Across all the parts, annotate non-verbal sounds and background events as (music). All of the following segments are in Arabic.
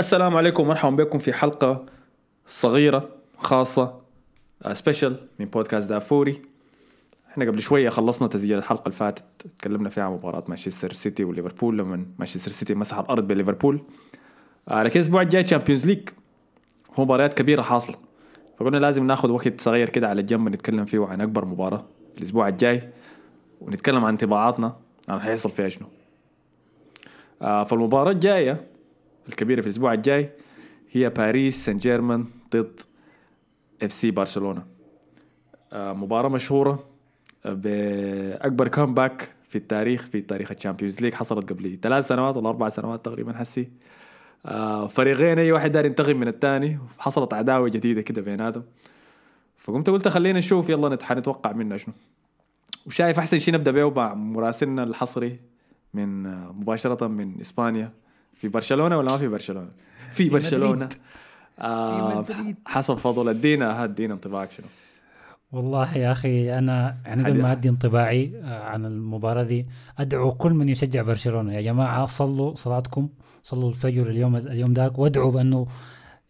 السلام عليكم ومرحبا بكم في حلقة صغيرة خاصة special من بودكاست دافوري. إحنا قبل شوية خلصنا تسجيل الحلقة اللي فاتت تكلمنا فيها عن مباراة مانشستر سيتي وليفربول لما مانشستر سيتي مسح الأرض بليفربول آه لكن الأسبوع الجاي Champions League هو مباريات كبيرة حاصلة. فقلنا لازم ناخذ وقت صغير كده على جنب نتكلم فيه عن أكبر مباراة الأسبوع الجاي ونتكلم عن انطباعاتنا عن حيحصل فيها شنو. آه فالمباراة الجاية الكبيرة في الأسبوع الجاي هي باريس سان جيرمان ضد FC برشلونة. آه مباراة مشهورة بأكبر comeback في التاريخ في تاريخ ال Champions League حصلت قبل ثلاث سنوات ولا أربع سنوات تقريبا حسي. آه فريقين أي واحد دار ينتقم من الثاني. حصلت عداوة جديدة كده بيناتهم فقمت قلت خلينا نشوف يلا نتوقع منها شنو. وشايف أحسن شيء نبدأ به مع مراسلنا الحصري من آه مباشرة من إسبانيا. في برشلونة ولا ما في برشلونة؟ في برشلونة. آه في حسب فضل ادينا ادينا انطباعك شنو؟ والله يا أخي أنا يعني قبل ما أدي انطباعي آه، عن المباراة دي أدعو كل من يشجع برشلونة. يا جماعة صلوا صلاتكم صلوا الفجر اليوم اليوم ذاك وادعوا بأنه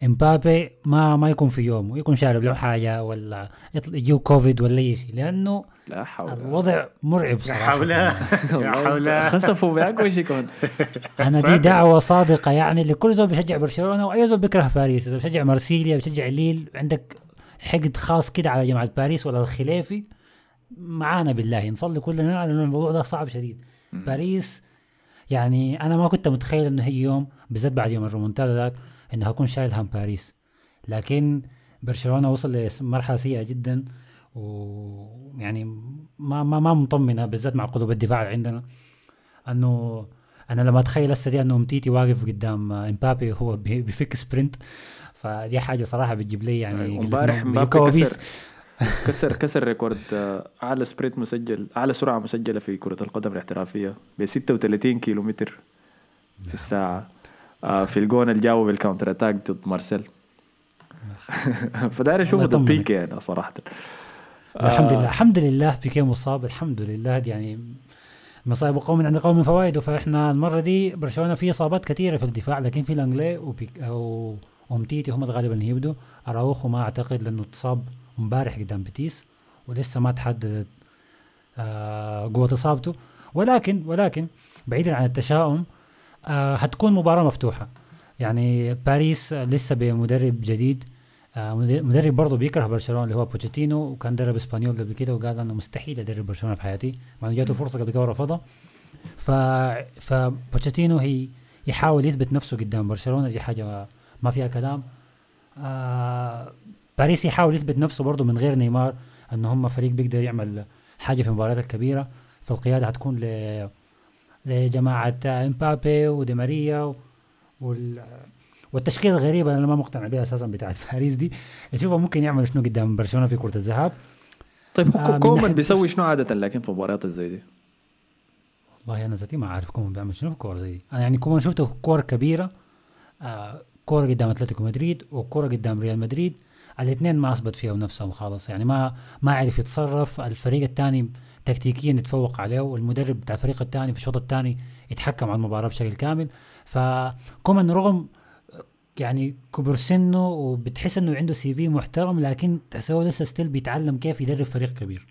إمبابي ما ما يكون في يومه يكون شارب له حاجة ولا يجيه كوفيد ولا أي شيء لأنه لا حول الوضع مرعب صراحة. حول. (laughs) يا حول. (laughs) خسفوا بأقوى يكون (laughs) أنا دي دعوة صادقة يعني لكل زول بيشجع برشلونة وأي زول بيكره باريس. إذا بيشجع مارسيليا بيشجع ليل عندك حقد خاص كده على جماعة باريس ولا الخلافي معانا بالله. نصلي كلنا على الموضوع ده صعب شديد. باريس يعني أنا ما كنت متخيل إنه هي يوم بالذات بعد يوم الرومونتادا ذاك إنه هكون شايل هم باريس. لكن برشلونة وصل لمرحلة سيئة جدا ويعني ما ما ما مطمنة بالذات مع قلوب الدفاع عندنا. إنه أنا لما أتخيل هسه دي إنه أومتيتي واقف قدام إمبابي هو بفك sprint فدي حاجة صراحة بتجيب لي يعني امبارح إمبابي كسر. كسر كسر record آه، أعلى sprint مسجل أعلى سرعة مسجلة في كرة القدم الاحترافية ب 36 كيلو متر في الساعة. آه، في الجون اللي جابه بال counter attack ضد مارسيل. (laughs) فداير اشوفه ضد بيكي يعني صراحة. الحمد لله الحمد لله بيكي مصاب الحمد لله يعني مصايب قوم عند قوم فوائده فإحنا المرة دي برشلونة في إصابات كثيرة في الدفاع لكن في لانجلي وبيكيه أومتيتي هم غالبا يبدوا أراوخو ما أعتقد لأنه اتصاب. امبارح قدام بتيس ولسه ما تحددت آه قوة إصابته. ولكن ولكن بعيدا عن التشاؤم آه هتكون مباراة مفتوحة. يعني باريس لسه بمدرب جديد آه مدرب برضه بيكره برشلونة اللي هو بوتشيتينو وكان درب إسبانيول قبل كده وقال أنا مستحيل ادرب برشلونة في حياتي مع إنه جاته فرصة قبل كده ورفضها. ف فبوتشيتينو هي يحاول يثبت نفسه قدام برشلونة دي حاجة ما فيها كلام. آه باريس يحاول يثبت نفسه برضه من غير نيمار انه هم فريق بيقدر يعمل حاجة في المباريات الكبيرة. فالقيادة هتكون ل لجماعة إمبابي ودي ماريا وال والتشكيلة الغريبة أنا ما مقتنع بها أساسا بتاعت (laughs) باريس دي. اشوفها ممكن يعمل شنو قدام برشلونة في كرة الذهاب. طيب آه كومان بيسوي شنو عادة لكن في مباريات زي دي؟ والله أنا ذاتي ما عارف كومان بيعمل شنو في كور زي دي. أنا يعني كومان شفته كور كبيرة آه كوره قدام أتلتيكو مدريد وكوره قدام ريال مدريد. الاثنين ما أثبت فيها نفسهم خالص يعني ما ما عرف يتصرف. الفريق الثاني تكتيكيا يتفوق عليه والمدرب بتاع الفريق الثاني في الشوط الثاني يتحكم على المباراة بشكل كامل. فكومان رغم يعني كبر سنه وبتحس إنه عنده CV محترم لكن تحسه لسه still بيتعلم كيف يدرب فريق كبير.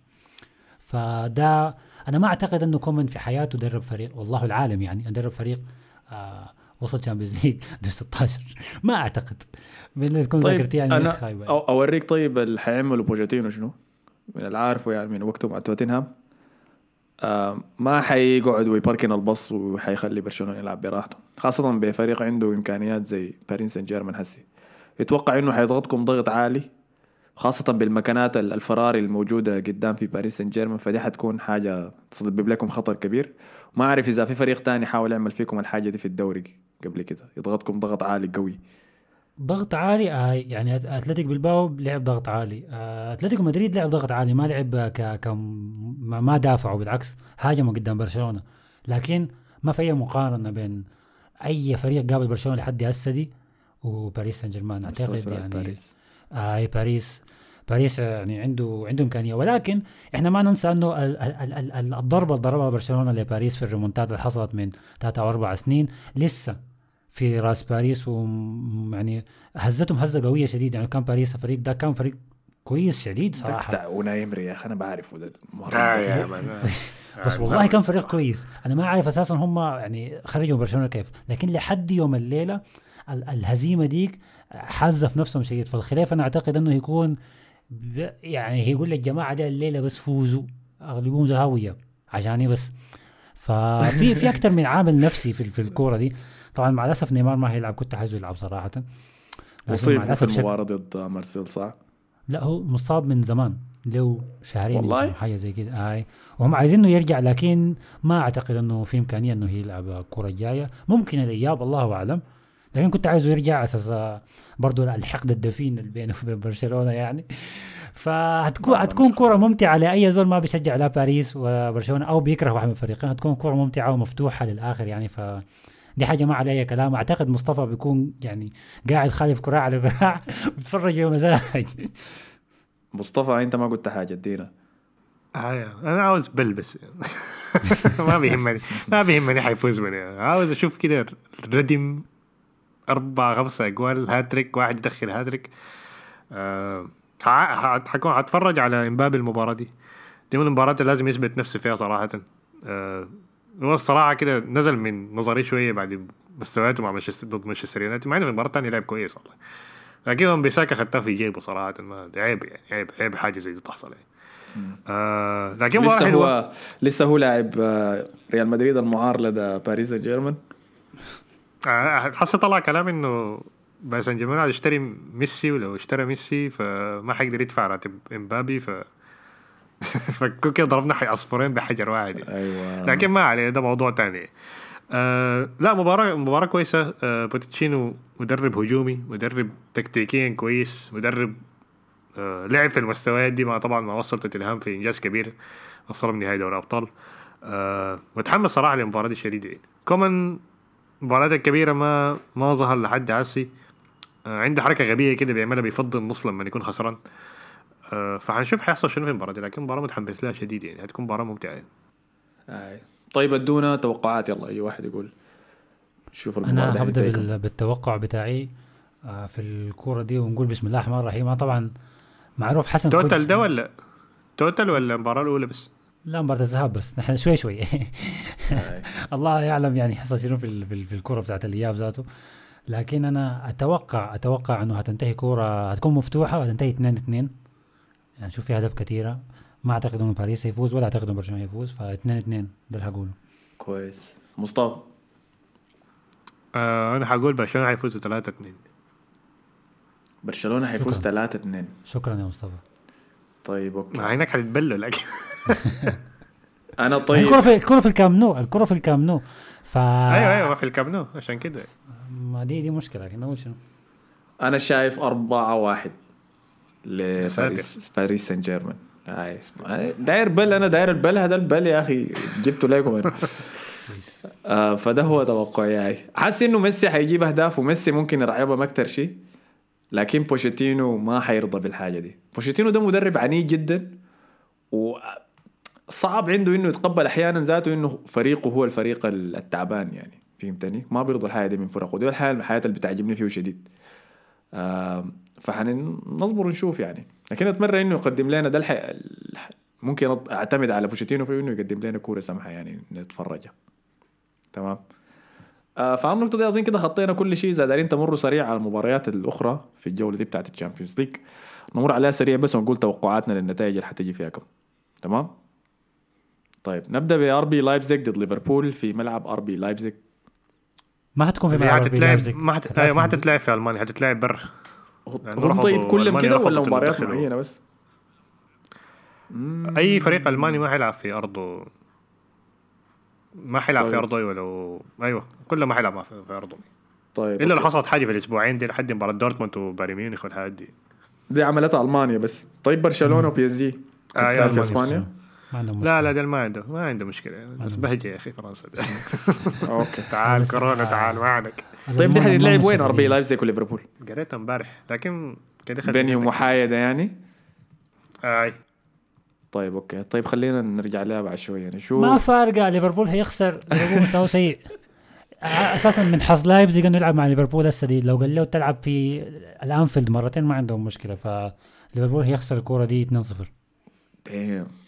فده أنا ما أعتقد إنه كومان في حياته درب فريق والله العالم يعني درب فريق آه وصل Champions League دور 16 ما أعتقد. ما تكون طيب ذاكرتي يعني أنا أوريك طيب اللي حيعمله بوتشيتينو شنو؟ من العارفه يعني من وقته مع توتنهام. آه ما حيقعد وي park البص وحيخلي برشلونة يلعب براحته. خاصة بفريق عنده إمكانيات زي باريس سان جيرمان هسي. تتوقع إنه حيضغطكم ضغط عالي خاصة بالمكانات الفيراري الموجودة قدام في باريس سان جيرمان فدي حتكون حاجة تسبب لكم خطر كبير. ما أعرف إذا في فريق تاني حاول يعمل فيكم الحاجة دي في الدوري. قبل كده يضغطكم ضغط عالي قوي. ضغط عالي؟ آه يعني أتلتيك بالباو لعب ضغط عالي. آه أتلتيكو مدريد لعب ضغط عالي ما لعب ك, ك ما دافعوا بالعكس هاجموا قدام برشلونة. لكن ما في أي مقارنة بين أي فريق قابل برشلونة لحد هسه دي وباريس سان جيرمان أعتقد يعني باريس. آه باريس باريس يعني عنده عنده إمكانية. ولكن إحنا ما ننسى إنه الضربة اللي ضربها برشلونة لباريس في الريمونتادا اللي حصلت من ثلاثة أو أربع سنين لسه في راس باريس ويعني هزتهم هزة قوية شديد يعني كان باريس الفريق ده كان فريق كويس شديد صراحة. بتاع أوناي إيمري يا أخي أنا بعرفه ده. (laughs) بس والله كان فريق كويس. أنا ما عارف أساسا هم يعني خرجوا برشلونة كيف. لكن لحد يوم الليلة ال- الهزيمة ديك حازة في نفسهم شديد. فالخلاف أنا أعتقد إنه يكون يعني هيقول للجماعه دي الليلة بس فوزوا. أغلبهم زهاوية. عشاني بس؟ ففي في أكثر من عامل نفسي في في الكورة دي. طبعا مع الأسف نيمار ما هيلعب كنت عايزه يلعب صراحة. لكن مع شك- المباراه ضد مارسيل صح؟ لا هو مصاب من زمان له شهرين والله؟ حاجة زي كده. اي وهم عايزينه يرجع لكن ما أعتقد إنه في إمكانية إنه يلعب الكره الجايه ممكن الإياب الله أعلم. لكن كنت عايزه يرجع أساس آه، برضو الحقد الدفين اللي بينه وبين برشلونة يعني. فهتكون هتكون كرة ممتعة لأي زول ما بيشجع لا باريس وبرشلونه أو بيكره واحد من الفريقين هتكون كرة ممتعة ومفتوحة للآخر يعني. ف دي حاجة ما عليها كلام. أعتقد مصطفى بيكون يعني قاعد خالف كراع على كراع بيتفرج بمزاج مصطفى أنت ما قلت حاجة ادينا. آه أنا عاوز بل بس (laughs) ما بيهمني ما بيهمني حيفوز من. عاوز أشوف كده ردم أربعة خمسة أجوال هاتريك واحد يدخل هاتريك حكون حتفرج على إمبابي المباراة دي. دي من المباريات اللي لازم يثبت نفسه فيها صراحة. آه هو الصراحة كده نزل من نظري شوية بعد مستوياته مع مانشستر ضد مانشستر يونايتد مع إنه في المباراة الثانية لعب كويس والله. لكن من بيساكا خدتها في جيبه صراحة ما عيب يعني عيب عيب حاجة زي دي تحصل يعني. آه لكن لسه حلوة. هو لسه هو لاعب آه، ريال مدريد المعار لدى باريس سان جيرمان آه، حاسة طلع كلام إنه باريس سان جيرمان يشتري ميسي ولو اشترى ميسي فما حيقدر يدفع راتب إمبابي ف (laughs) فكده ضربنا حي عصفورين بحجر واحد. أيوه. لكن ما عليه ده موضوع تاني. آه لا مباراة مباراة كويسة. آه بوتشيتينو مدرب هجومي مدرب تكتيكيا كويس مدرب آه لعب في المستويات دي ما طبعا ما وصل توتنهام في إنجاز كبير وصلهم نهائي دوري أبطال. آه متحمس صراحة للمباراة دي شديد يعني كومان المباريات الكبيرة ما ما ظهر لحد عسي. آه عنده حركة غبية كده بيعملها بيفضل النص لما يكون خسران. آه فحنشوف حيحصل شنو في المباراة دي لكن مباراة متحمس لها شديد يعني هتكون مباراة ممتعة يعني. آي. طيب أدونا توقعات يلا أي واحد يقول شوف المباراة أنا هبدأ بالتوقع بتاعي آه، في الكورة دي ونقول بسم الله الرحمن الرحيم أنا طبعا معروف حسن total ده ولا total ولا المباراة الأولى بس؟ لا مباراة الذهاب بس نحن شوي شوي. (laughs) الله يعلم يعني حصل شنو في ال- في, ال- في الكورة بتاعت الإياب ذاته لكن أنا أتوقع أتوقع إنه هتنتهي كوره هتكون مفتوحة وهتنتهي 2 2 يعني شوف في أهداف كثيره ما أعتقد إنه باريس يفوز ولا أعتقد إنه برشلونة يفوز ف 2 2 ده اللي هقوله. كويس. مصطفى؟ آه أنا حقول برشلونة حيفوزوا 3 2 برشلونة حيفوز شكراً. 3 2 شكرا يا مصطفى. طيب okay. مع إنك حتتبلوا لكن (laughs) أنا الكرة طيب في الكرة في الكامب نو الكرة في الكامب نو. ف أيوه ما في الكامب نو عشان كده. ما دي دي مشكلة لكن أقول شنو؟ أنا شايف 4 1 ساتر. لباريس باريس سان جيرمان. داير بل أنا داير البل هذا البل يا أخي جبته لكم أنا. (laughs) آه فده هو توقعي. يعني. حاسس إنه ميسي حيجيب أهداف وميسي ممكن يلعبهم أكثر شيء لكن بوتشيتينو ما حيرضى بالحاجة دي. بوتشيتينو ده مدرب عنيد جدا وصعب عنده إنه يتقبل أحيانا ذاته إنه فريقه هو الفريق التعبان يعني. فهمتني؟ ما بيرضى الحاجة دي من فرقه. ودي الحاجة الحياة اللي بتعجبني فيه شديد آه فحنصبر ونشوف يعني. لكن أتمنى إنه يقدم لنا ده الحي... الح- ممكن أعتمد على بوتشيتينو في إنه يقدم لنا كورة سمحة يعني نتفرجها تمام؟ آه فعن النقطة دي أظن كده خطينا كل شيء. إذا دايرين تمروا سريع على المباريات الأخرى في الجولة دي بتاعت ال Champions League نمر عليها سريع بس ونقول توقعاتنا للنتائج اللي حتجي فيها. كم تمام؟ طيب نبدأ بآر بي لايبزيج ضد ليفربول في ملعب آر بي لايبزيج ما حتكون في ملعب حتتلعب لايبزيج. ما حت... هتلعب أيوه ما في- حتتلعب في ألمانيا حتتلعب برا. يعني هم طيب كلهم كده ولا مباريات. معينة بس؟ أي فريق ألماني ما حيلعب في أرضه. ما حيلعب في طيب. أرضه ولو أيوه كله ما حيلعب في في أرضه. طيب إلا لو. حصلت حاجة في الأسبوعين دي لحد مباراة دورتموند وبايرن ميونخ والحاجات دي. دي عملتها ألمانيا بس. طيب برشلونة و PSG آه، في إسبانيا؟ ما عندهم لا مشكلة. لا ده ما عنده ما عنده مشكلة. بس بهجة يا أخي فرنسا. (laughs) okay. تعال كورونا آه. تعال ما عندك. طيب الألمان- حتتلعب وين؟ RB شديدين. لايبزيج وليفربول قريتها امبارح لكن كده نتأكد. محايدة يعني؟ أي. طيب okay. طيب خلينا نرجع لها بعد شوية. نشوف. ما فارقة ليفربول هيخسر. ليفربول مستواه سيء. (laughs) أساسا من حظ لايبزيج إنه يلعب مع ليفربول هسه دي. لو قال له تلعب في الأنفيلد مرتين ما عندهم مشكلة فليفربول هيخسر الكورة دي 2-0 Damn.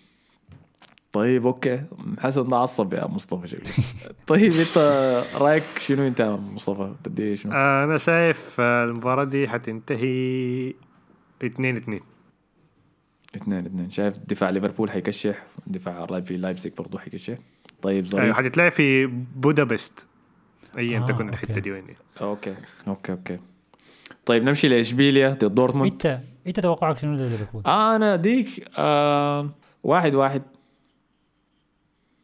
طيب okay. حسن ده عصب يا مصطفى شكله طيب أنت رأيك شنو أنت يا مصطفى؟ تدي شنو؟ آه، أنا شايف آه، المباراة دي حتنتهي 2 2 اثنين اثنين شايف دفاع ليفربول حيكشح؟ دفاع لايبزيج لايبزيج برضه حيكشح. طيب أيوه ظريف. حتتلعب في بودابست. ايا آه، تكن okay. الحتة دي وين؟ هي. okay. okay okay. طيب نمشي لإشبيليا ضد دورتموند. انت إنت توقعك شنو لليفربول؟ آه أنا ديك آه واحد واحد.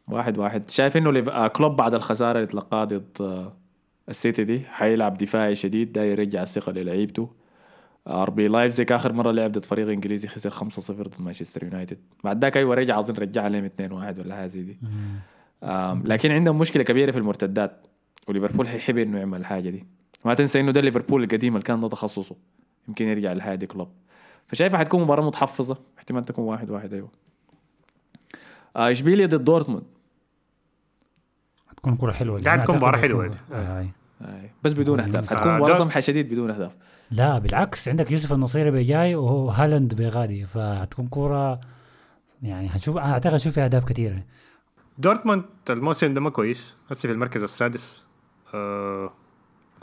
واحد واحد. شايف إنه آه كلوب بعد الخسارة اللي تلقاها ضد آه السيتي دي حيلعب دفاعي شديد ده يرجع الثقة للعيبته. RB لايبزيج آخر مرة لعب ضد فريق إنجليزي خسر 5-0 ضد مانشستر يونايتد. بعد ذاك أيوه رجع أظن رجع عليهم 2-1 ولا حاجة زي دي. لكن عندهم مشكلة كبيرة في المرتدات. وليفربول حيحب إنه يعمل الحاجة دي. ما تنسى إنه ده ليفربول القديم اللي كان ده تخصصه يمكن يرجع للحاجه دي كلوب. فشايفها حتكون مباراة متحفظة. احتمال تكون واحد واحد أيوه. آه، اشبيليا ضد دورتموند. حتكون كوره حلوة. قاعد تكون أنا مباراة أعتقد حلوة حتكون- دي. آه، آه. آه، بس بدون أهداف. آه، حتكون مباراة سمحه شديد بدون أهداف. لا بالعكس عندك يوسف النصيري بيجاي وهالاند بيغادي فحتكون كورة يعني هنشوف أعتقد هنشوف فيها أهداف كثيره دورتموند الموسم ده ما كويس. هسه في المركز السادس. آه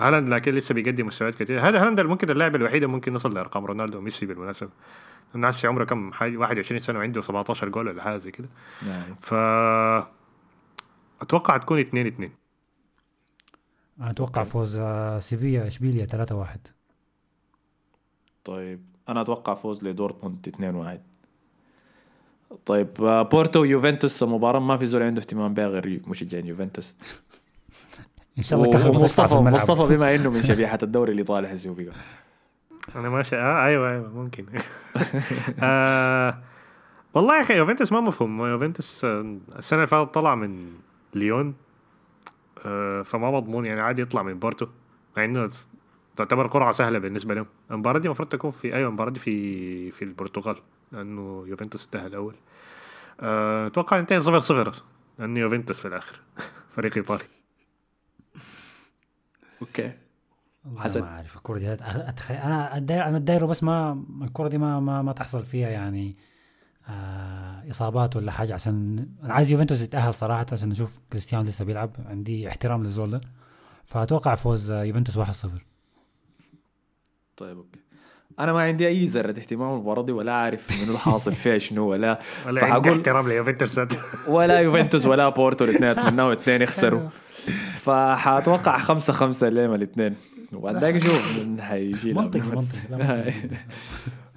هالاند لكن لسه بيقدم مستويات كثير هذا هالاند ممكن اللاعب الوحيد اللي ممكن يصل لأرقام رونالدو وميسي بالمناسبة. هسه عمره كم؟ حاجة 21 سنة وعنده 17 جول ولا حاجة زي كده. آه. ف أتوقع تكون 2 2 أنا أتوقع فوز آه، سيفيا إشبيليا 3 1 طيب أنا أتوقع فوز لدورتموند 2-1 طيب آه، بورتو ويوفنتوس مباراة ما في زول عنده اهتمام بها غير مشجعين يوفنتوس. (laughs) إن شاء الله الملعب. مصطفى بما إنه من (laughs) شبيحة الدوري الإيطالي حسيو بقى. أنا ماشي آه أيوه أيوه ممكن. (laughs) (laughs) آه والله يا أخي يوفنتوس ما مفهوم. يوفنتوس آه، السنة اللي فاتت طلع من ليون آه فما مضمون يعني عادي يطلع من بورتو مع إنه تعتبر قرعة سهلة بالنسبة لهم. المباراة دي المفروض تكون في أيوه المباراة دي في في البرتغال لأنه يوفنتوس انتهى الأول. آه، أتوقع ينتهي صفر صفر لأنه يوفنتوس في الآخر (laughs) فريق إيطالي. okay. حسن. ما عارف الكرة دي أتخيل أنا الداير أنا الدايرة بس ما الكرة دي ما ما, ما تحصل فيها يعني آه إصابات ولا حاجة عشان أنا عايز يوفنتوس يتأهل صراحة عشان نشوف كريستيانو لسه بيلعب. عندي احترام للزول ده. فأتوقع فوز آه، يوفنتوس 1-0 طيب okay. أنا ما عندي أي ذره اهتمام بالمباراة دي ولا عارف من الحاصل فيها شنو ولا (laughs) ولا فحقول احترام ليوفنتوس (laughs) ولا يوفنتوس ولا بورتو الاثنين اتمناهم الاثنين يخسروا. (laughs) فحأتوقع خمسة خمسة ليهم الاثنين. وبعد ذاك نشوف من (laughs) حيشيل منطقي (laughs) منطقي.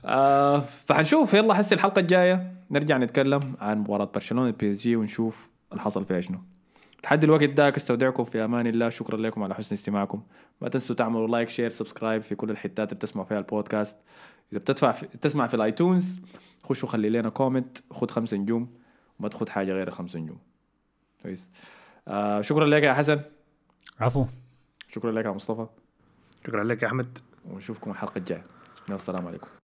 آه فحنشوف. يلا حسي الحلقة الجاية. نرجع نتكلم عن مباراة برشلونة PSG ونشوف اللي حصل فيها شنو. لحد الوقت داك استودعكم في أمان الله. شكرا لكم على حسن استماعكم. ما تنسوا تعملوا like share subscribe في كل الحتات اللي بتسمعوا فيها البودكاست. إذا بتدفع في تسمع في ال iTunes خشوا خلي لنا comment خد خمسة نجوم وما تاخد حاجة غير خمسة نجوم. كويس. آه شكرا لك يا حسن. عفو. شكرا لك يا مصطفى. شكرا لك يا أحمد. ونشوفكم الحلقة الجاية. يلا السلام عليكم.